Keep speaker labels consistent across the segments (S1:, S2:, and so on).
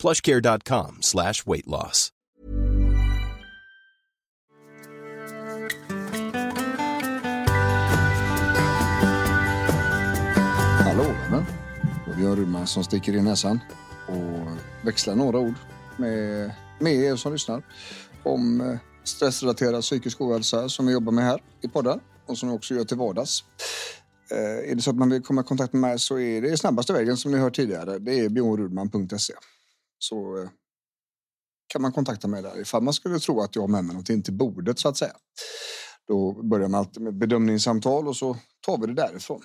S1: plushcare.com slash weight loss.
S2: Hallå vänner! Det är Björn Rudman som sticker i näsan och växlar några ord med, med er som lyssnar om eh, stressrelaterad psykisk ohälsa som vi jobbar med här i podden och som vi också gör till vardags. Eh, är det så att man vill komma i kontakt med mig så är det snabbaste vägen som ni hört tidigare. Det är bjornrudman.se. Så eh, kan man kontakta mig där ifall man skulle tro att jag har med mig någonting till bordet så att säga. Då börjar man alltid med bedömningssamtal och så tar vi det därifrån.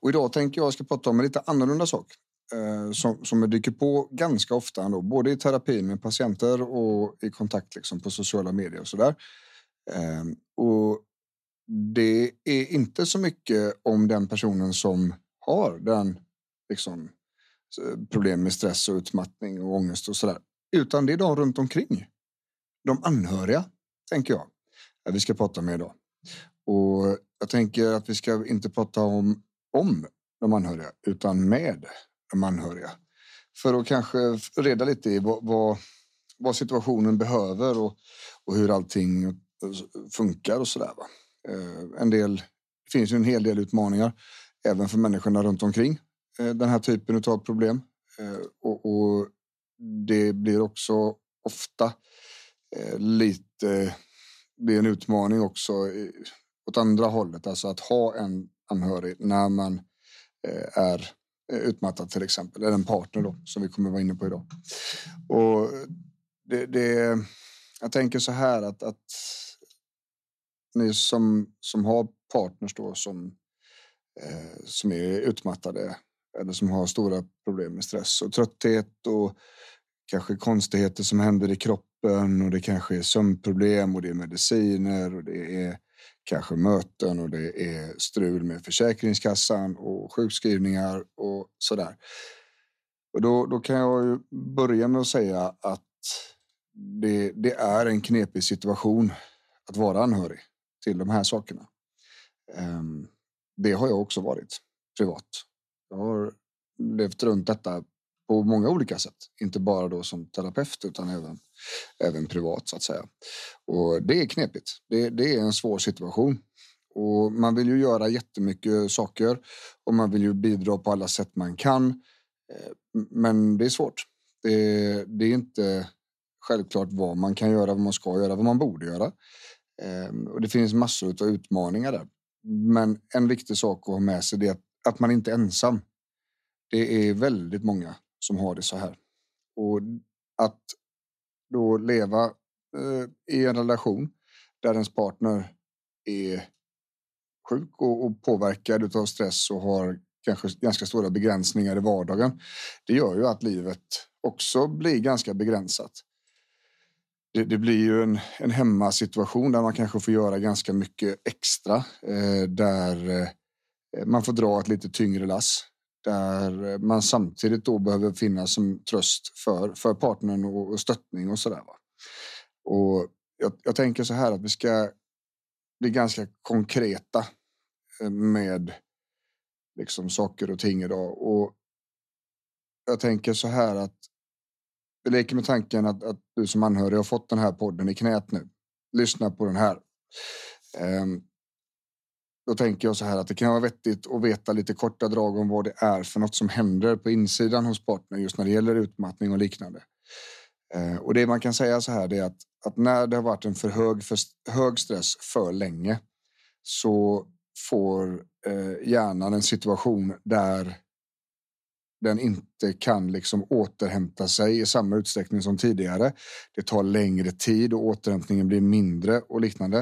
S2: Och idag tänker jag ska prata om en lite annorlunda sak eh, som, som jag dyker på ganska ofta ändå, både i terapin med patienter och i kontakt liksom, på sociala medier och sådär. Eh, och det är inte så mycket om den personen som har den liksom, problem med stress och utmattning och ångest och sådär. Utan det är de runt omkring. De anhöriga, tänker jag, att vi ska prata med idag. Och jag tänker att vi ska inte prata om, om de anhöriga, utan med de anhöriga. För att kanske reda lite i vad, vad, vad situationen behöver och, och hur allting eh, funkar och sådär. Eh, en del, det finns ju en hel del utmaningar även för människorna runt omkring Eh, den här typen av problem. Eh, och, och det blir också ofta eh, lite, det är en utmaning också åt andra hållet, alltså att ha en anhörig när man är utmattad till exempel, eller en partner då, som vi kommer vara inne på idag. Och det, det, jag tänker så här att, att ni som, som har partners då som, eh, som är utmattade eller som har stora problem med stress och trötthet och kanske konstigheter som händer i kroppen och det kanske är sömnproblem och det är mediciner och det är kanske möten och det är strul med Försäkringskassan och sjukskrivningar och sådär. Och då, då kan jag ju börja med att säga att det, det är en knepig situation att vara anhörig till de här sakerna. Ehm, det har jag också varit privat. Jag har levt runt detta på många olika sätt, inte bara då som terapeut utan även, även privat så att säga. Och det är knepigt. Det, det är en svår situation och man vill ju göra jättemycket saker och man vill ju bidra på alla sätt man kan. Eh, men det är svårt. Det, det är inte självklart vad man kan göra, vad man ska göra, vad man borde göra. Eh, och det finns massor av utmaningar där. Men en viktig sak att ha med sig är att, att man inte är ensam. Det är väldigt många som har det så här. Och att då leva eh, i en relation där ens partner är sjuk och, och påverkad av stress och har kanske ganska stora begränsningar i vardagen. Det gör ju att livet också blir ganska begränsat det, det, blir ju en, en hemmasituation där man kanske får göra ganska mycket extra. Eh, där eh, Eh, man får dra ett lite tyngre lass. Där eh, man samtidigt då behöver finnas som tröst för, för partnern och, och stöttning och sådär. Och jag, jag tänker så här att vi ska bli ganska konkreta eh, med liksom saker och ting idag. Och jag tänker så här att vi leker med tanken att, att du som anhörig har fått den här podden i knät nu. Lyssna på den här. Um, då tänker jag så här att det kan vara vettigt att veta lite korta drag om vad det är för något som händer på insidan hos partnern just när det gäller utmattning och liknande. Eh, och det man kan säga så här är att, att när det har varit en för hög, för hög stress för länge så får eh, hjärnan en situation där den inte kan liksom återhämta sig i samma utsträckning som tidigare. Det tar längre tid och återhämtningen blir mindre och liknande.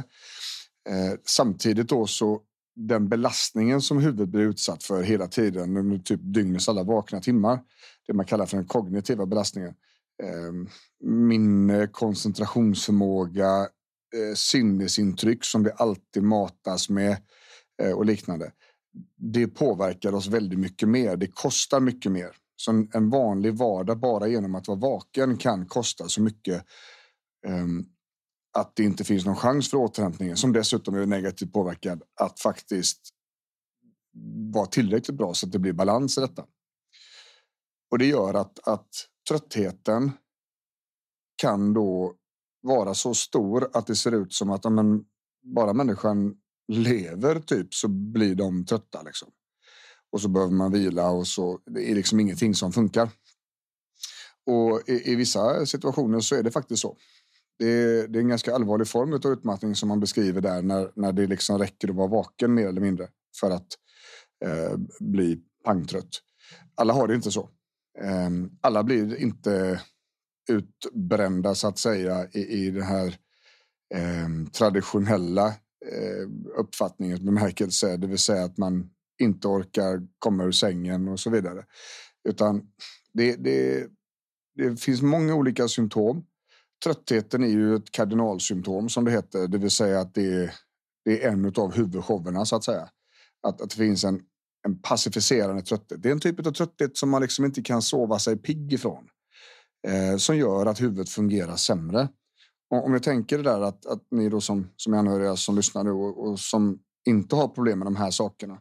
S2: Eh, samtidigt då så den belastningen som huvudet blir utsatt för hela tiden under typ dygnets alla vakna timmar. Det man kallar för den kognitiva belastningen. Ehm, minne, eh, koncentrationsförmåga, eh, sinnesintryck som vi alltid matas med eh, och liknande. Det påverkar oss väldigt mycket mer. Det kostar mycket mer. Så en vanlig vardag bara genom att vara vaken kan kosta så mycket ehm, att det inte finns någon chans för återhämtningen som dessutom är negativt påverkad att faktiskt vara tillräckligt bra så att det blir balans i detta. Och det gör att, att tröttheten kan då vara så stor att det ser ut som att men, bara människan lever typ så blir de trötta. Liksom. Och så behöver man vila och så det är liksom ingenting som funkar. Och i, i vissa situationer så är det faktiskt så. Det är, det är en ganska allvarlig form av utmattning som man beskriver där när, när det liksom räcker att vara vaken mer eller mindre för att eh, bli pangtrött. Alla har det inte så. Eh, alla blir inte utbrända så att säga i, i den här eh, traditionella eh, uppfattningen bemärkelse, det vill säga att man inte orkar komma ur sängen och så vidare. Utan det, det, det finns många olika symptom. Tröttheten är ju ett kardinalsymptom som det heter, det vill säga att det är, det är en av huvudshowerna så att säga. Att, att det finns en, en pacificerande trötthet. Det är en typ av trötthet som man liksom inte kan sova sig pigg ifrån eh, som gör att huvudet fungerar sämre. Och om jag tänker det där att, att ni då som, som anhöriga som lyssnar nu och, och som inte har problem med de här sakerna.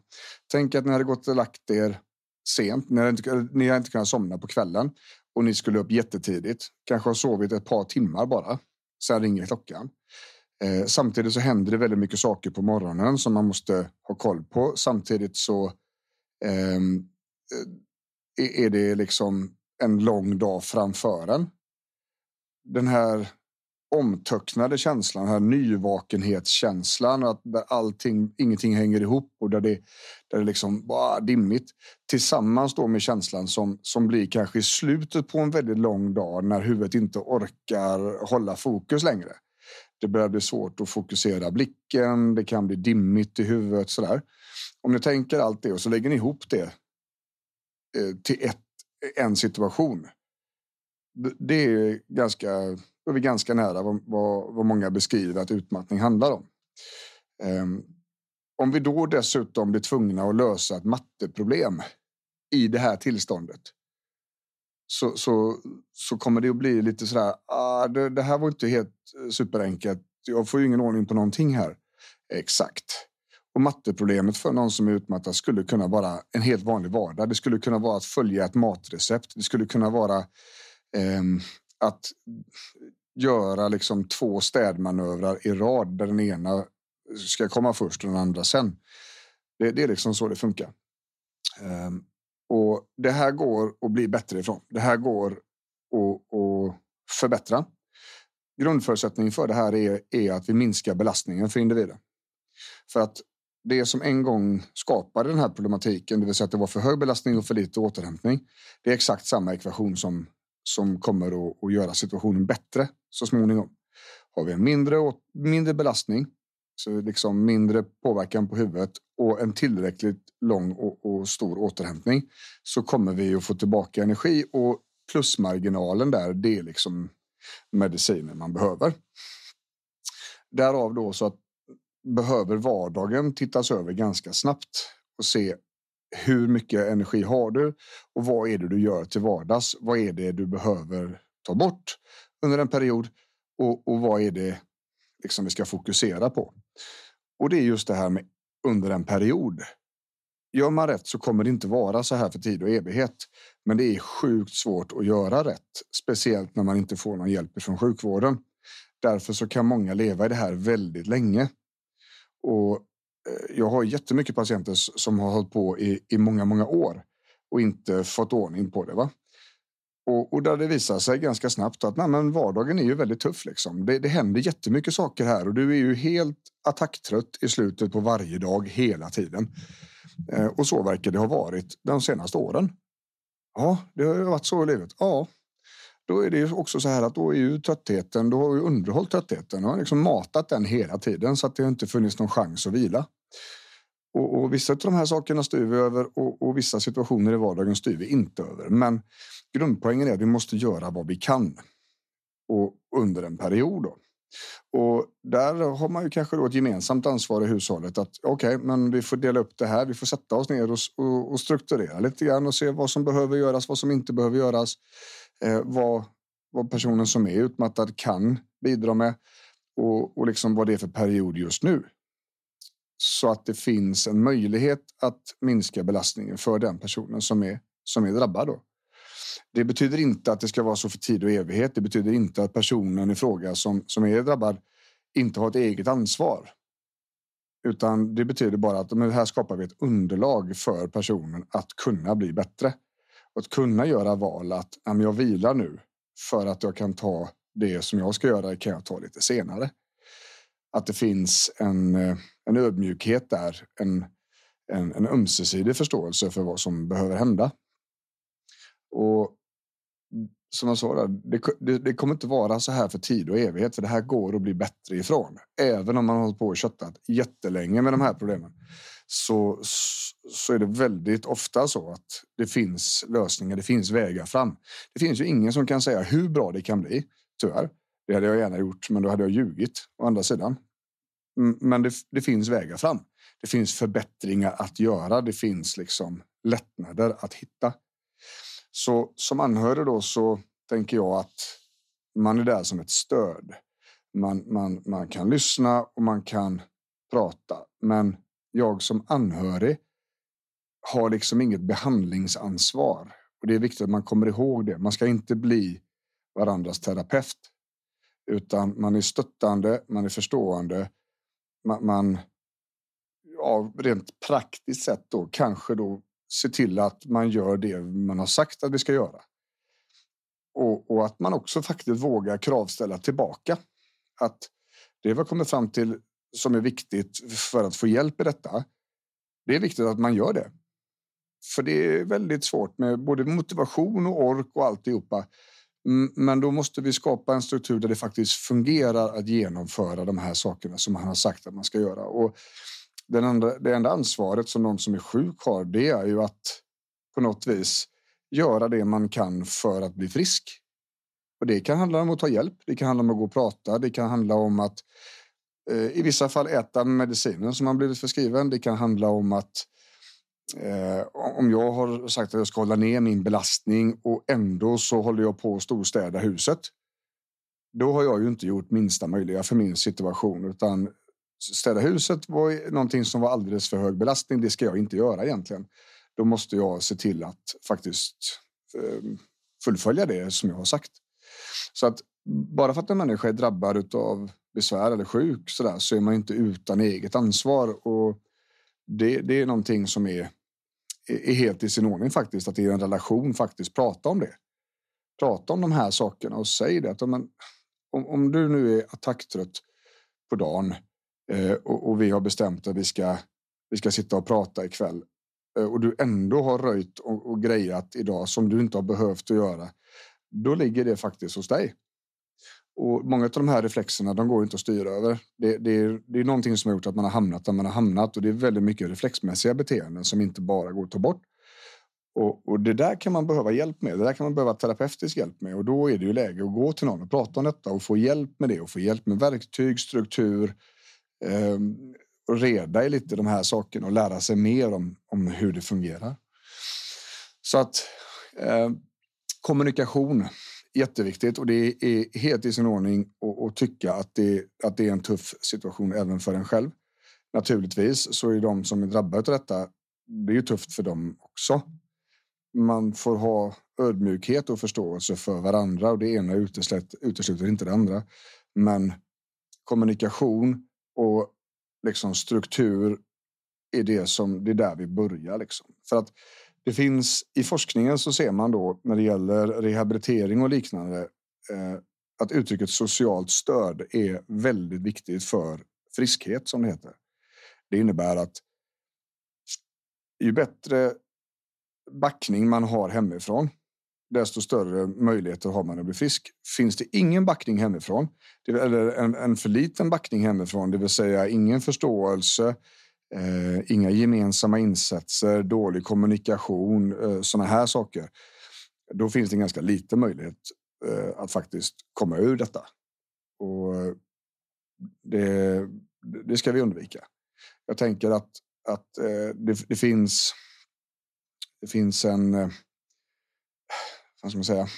S2: Tänk att ni hade gått och lagt er sent. Ni har inte, ni inte kunnat somna på kvällen och ni skulle upp jättetidigt. Kanske har sovit ett par timmar bara. Sen ringer klockan. Eh, samtidigt så händer det väldigt mycket saker på morgonen som man måste ha koll på. Samtidigt så ehm, eh, är det liksom en lång dag framför en. Den här omtöcknade känslan, den här nyvakenhetskänslan, att där allting, ingenting hänger ihop och där det, där det liksom bara dimmigt. Tillsammans då med känslan som, som blir kanske i slutet på en väldigt lång dag när huvudet inte orkar hålla fokus längre. Det börjar bli svårt att fokusera blicken, det kan bli dimmigt i huvudet sådär. Om ni tänker allt det och så lägger ni ihop det eh, till ett en situation. Det är ganska, är vi ganska nära vad, vad, vad många beskriver att utmattning handlar om. Um, om vi då dessutom blir tvungna att lösa ett matteproblem i det här tillståndet så, så, så kommer det att bli lite sådär, ah, det, det här var inte helt eh, superenkelt. Jag får ju ingen ordning på någonting här. Exakt. Och matteproblemet för någon som är utmattad skulle kunna vara en helt vanlig vardag. Det skulle kunna vara att följa ett matrecept. Det skulle kunna vara eh, att göra liksom två städmanövrar i rad där den ena ska komma först och den andra sen. Det, det är liksom så det funkar. Um, och det här går att bli bättre ifrån. Det här går att, att förbättra. Grundförutsättningen för det här är, är att vi minskar belastningen för individen. För att det som en gång skapade den här problematiken, det vill säga att det var för hög belastning och för lite återhämtning. Det är exakt samma ekvation som, som kommer att, att göra situationen bättre så småningom. Har vi en mindre, mindre belastning, så liksom mindre påverkan på huvudet och en tillräckligt lång och, och stor återhämtning så kommer vi att få tillbaka energi och plusmarginalen där, det är liksom medicinen man behöver. Därav då så att behöver vardagen tittas över ganska snabbt och se hur mycket energi har du och vad är det du gör till vardags? Vad är det du behöver ta bort under en period och, och vad är det liksom vi ska fokusera på? Och det är just det här med under en period. Gör man rätt så kommer det inte vara så här för tid och evighet. Men det är sjukt svårt att göra rätt, speciellt när man inte får någon hjälp från sjukvården. Därför så kan många leva i det här väldigt länge. Och Eh, jag har jättemycket patienter som har hållit på i, i många, många år och inte fått ordning på det. Va? Och, och där det visar sig ganska snabbt att nej, men vardagen är ju väldigt tuff. Liksom. Det, det händer jättemycket saker här och du är ju helt attacktrött i slutet på varje dag hela tiden. Eh, och så verkar det ha varit de senaste åren. Ja, det har varit så i livet. Ja, då är det också så här att då är ju tröttheten, då har ju underhållit tröttheten och liksom matat den hela tiden så att det inte funnits någon chans att vila. Och, och vissa av de här sakerna styr vi över och, och, vissa situationer i vardagen styr vi inte över. Men grundpoängen är att vi måste göra vad vi kan och under en period. Då. Och där har man ju kanske då ett gemensamt ansvar i hushållet att okej, okay, men vi får dela upp det här. Vi får sätta oss ner och, och, och, strukturera lite grann och se vad som behöver göras, vad som inte behöver göras. Eh, vad, vad personen som är utmattad kan bidra med och, och liksom vad det är för period just nu. Så att det finns en möjlighet att minska belastningen för den personen som är som är drabbad. Då. Det betyder inte att det ska vara så för tid och evighet. Det betyder inte att personen i fråga som, som är drabbad inte har ett eget ansvar. Utan det betyder bara att men här skapar vi ett underlag för personen att kunna bli bättre. Och att kunna göra val att jag vilar nu för att jag kan ta det som jag ska göra kan jag ta lite senare. Att det finns en, eh, en ödmjukhet där, en, en, en ömsesidig förståelse för vad som behöver hända. Och som jag sa, det, det, det, kommer inte vara så här för tid och evighet, för det här går att bli bättre ifrån. Även om man har hållit på och köttat jättelänge med de här problemen så, så är det väldigt ofta så att det finns lösningar. Det finns vägar fram. Det finns ju ingen som kan säga hur bra det kan bli. Tyvärr. Det hade jag gärna gjort, men då hade jag ljugit å andra sidan. Men det, det finns vägar fram. Det finns förbättringar att göra. Det finns liksom lättnader att hitta. Så som anhörig då så tänker jag att man är där som ett stöd. Man, man, man kan lyssna och man kan prata, men jag som anhörig har liksom inget behandlingsansvar och det är viktigt att man kommer ihåg det. Man ska inte bli varandras terapeut, utan man är stöttande, man är förstående. Man, man ja, rent praktiskt sett då kanske då se till att man gör det man har sagt att vi ska göra. Och, och att man också faktiskt vågar kravställa tillbaka. Att det vi har kommit fram till som är viktigt för att få hjälp i detta. Det är viktigt att man gör det. För det är väldigt svårt med både motivation och ork och alltihopa. Men då måste vi skapa en struktur där det faktiskt fungerar att genomföra de här sakerna som man har sagt att man ska göra. Och den enda, det enda ansvaret som någon som är sjuk har, det är ju att på något vis göra det man kan för att bli frisk. Och det kan handla om att ta hjälp. Det kan handla om att gå och prata. Det kan handla om att eh, i vissa fall äta medicinen som man blivit förskriven. Det kan handla om att eh, om jag har sagt att jag ska hålla ner min belastning och ändå så håller jag på att storstäda huset. Då har jag ju inte gjort minsta möjliga för min situation utan städa huset var någonting som var alldeles för hög belastning. Det ska jag inte göra egentligen. Då måste jag se till att faktiskt ehm, fullfölja det som jag har sagt. Så att bara för att en människa är drabbad av besvär eller sjuk så, där, så är man inte utan eget ansvar. Och det, det är någonting som är, är helt i sin ordning faktiskt, att i en relation faktiskt prata om det. Prata om de här sakerna och säg det att om, om du nu är attacktrött på dagen Eh, Eh, och, och, vi har bestämt att vi ska, vi ska sitta och prata ikväll eh, och du ändå har röjt och, och grejat idag som du inte har behövt att göra. Då ligger det faktiskt hos dig. Och många av de här reflexerna, de går inte att styra över. Det, det, är, det är någonting som har gjort att man har hamnat där man har hamnat och det är väldigt mycket reflexmässiga beteenden som inte bara går att ta bort. Och, och, det där kan man behöva hjälp med. Det där kan man behöva terapeutisk hjälp med och då är det ju läge att gå till någon och prata om detta och få hjälp med det och få hjälp med verktyg, struktur, eh, reda i lite de här sakerna och lära sig mer om, om hur det fungerar. Så att eh, kommunikation jätteviktigt och det är helt i sin ordning att tycka att det, att det är en tuff situation även för en själv. Naturligtvis så är de som är drabbade av detta, det är ju tufft för dem också. Man får ha ödmjukhet och förståelse för varandra och det ena utesluter, utesluter inte det andra. Men kommunikation och liksom struktur är det som det är där vi börjar. Liksom. För att det finns i forskningen så ser man då när det gäller rehabilitering och liknande eh, att uttrycket socialt stöd är väldigt viktigt för friskhet som det heter. Det innebär att ju bättre backning man har hemifrån, desto större möjligheter har man att bli frisk. Finns det ingen backning hemifrån, eller en, en för liten backning hemifrån, det vill säga ingen förståelse, eh, inga gemensamma insatser, dålig kommunikation, eh, sådana här saker. Då finns det en ganska liten möjlighet eh, att faktiskt komma ur detta. Och det, det ska vi undvika. Jag tänker att, att eh, det, det, finns. Det finns en. Eh, vad ska man säga?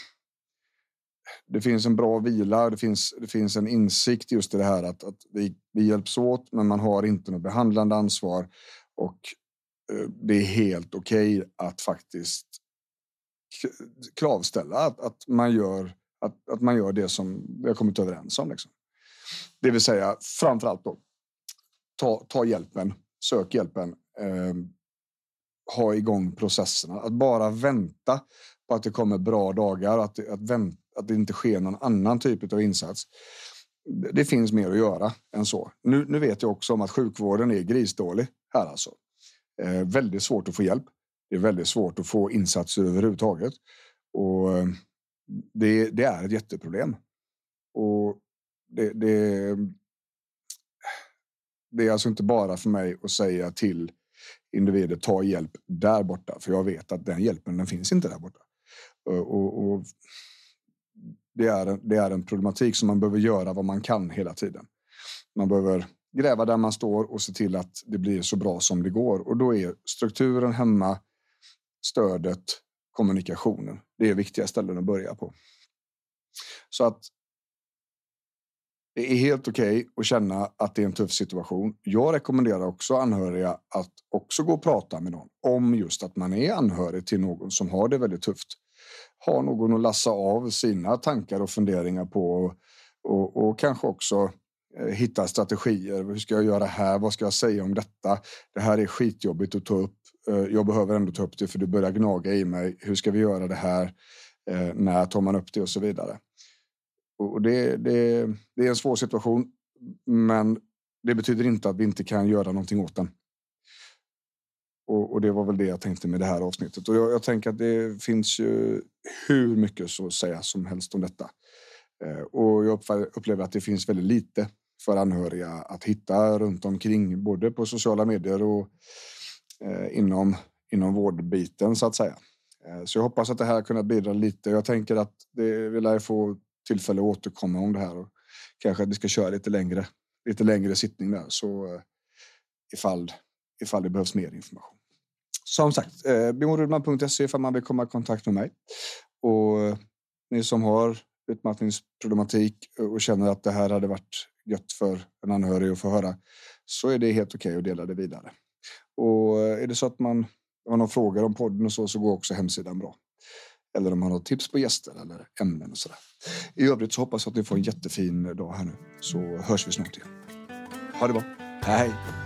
S2: det finns en bra vila, det finns, det finns en insikt just i det här att, att vi, vi hjälps åt, men man har inte något behandlande ansvar och eh, det är helt okej okay att faktiskt kravställa att, att, man gör, att, att man gör det som vi har kommit överens om. Liksom. Det vill säga framför allt då, ta, ta hjälpen, sök hjälpen, eh, ha igång processerna. Att bara vänta på att det kommer bra dagar, att, att vänta att det inte sker någon annan typ av insats. Det finns mer att göra än så. Nu, nu vet jag också om att sjukvården är grisdålig här alltså. Eh, väldigt svårt att få hjälp. Det är väldigt svårt att få insatser överhuvudtaget. Och eh, det, det är ett jätteproblem. Och det, det, det är alltså inte bara för mig att säga till individer ta hjälp där borta, för jag vet att den hjälpen den finns inte där borta. Eh, och, och det är, det är en problematik som man behöver göra vad man kan hela tiden. Man behöver gräva där man står och se till att det blir så bra som det går. Och då är strukturen hemma, stödet, kommunikationen. Det är viktiga ställen att börja på. Så att det är helt okej okay att känna att det är en tuff situation. Jag rekommenderar också anhöriga att också gå och prata med någon om just att man är anhörig till någon som har det väldigt tufft ha någon att lassa av sina tankar och funderingar på och, och kanske också eh, hitta strategier. Hur ska jag göra här? Vad ska jag säga om detta? Det här är skitjobbigt att ta upp. Eh, jag behöver ändå ta upp det för det börjar gnaga i mig. Hur ska vi göra det här? Eh, när tar man upp det och så vidare? Och det, det, det är en svår situation, men det betyder inte att vi inte kan göra någonting åt den. Och, och, det var väl det jag tänkte med det här avsnittet. Och jag, jag tänker att det finns ju hur mycket så att säga som helst om detta. Eh, och jag upplever att det finns väldigt lite för anhöriga att hitta runt omkring, både på sociala medier och eh, inom, inom vårdbiten så att säga. Eh, så jag hoppas att det här kunnat bidra lite. Jag tänker att det, vi lär få tillfälle att återkomma om det här och kanske att vi ska köra lite längre, lite längre sittning där så eh, ifall, ifall det behövs mer information som sagt, eh, bjornrudman.se ifall man vill komma i kontakt med mig. Och eh, ni som har utmattningsproblematik och känner att det här hade varit gött för en anhörig att få höra så är det helt okej okay att dela det vidare. Och eh, är det så att man har några frågor om podden och så, så går också hemsidan bra. Eller om man har tips på gäster eller ämnen och sådär. I övrigt så hoppas jag att ni får en jättefin dag här nu så hörs vi snart igen. Ha det bra. Hej!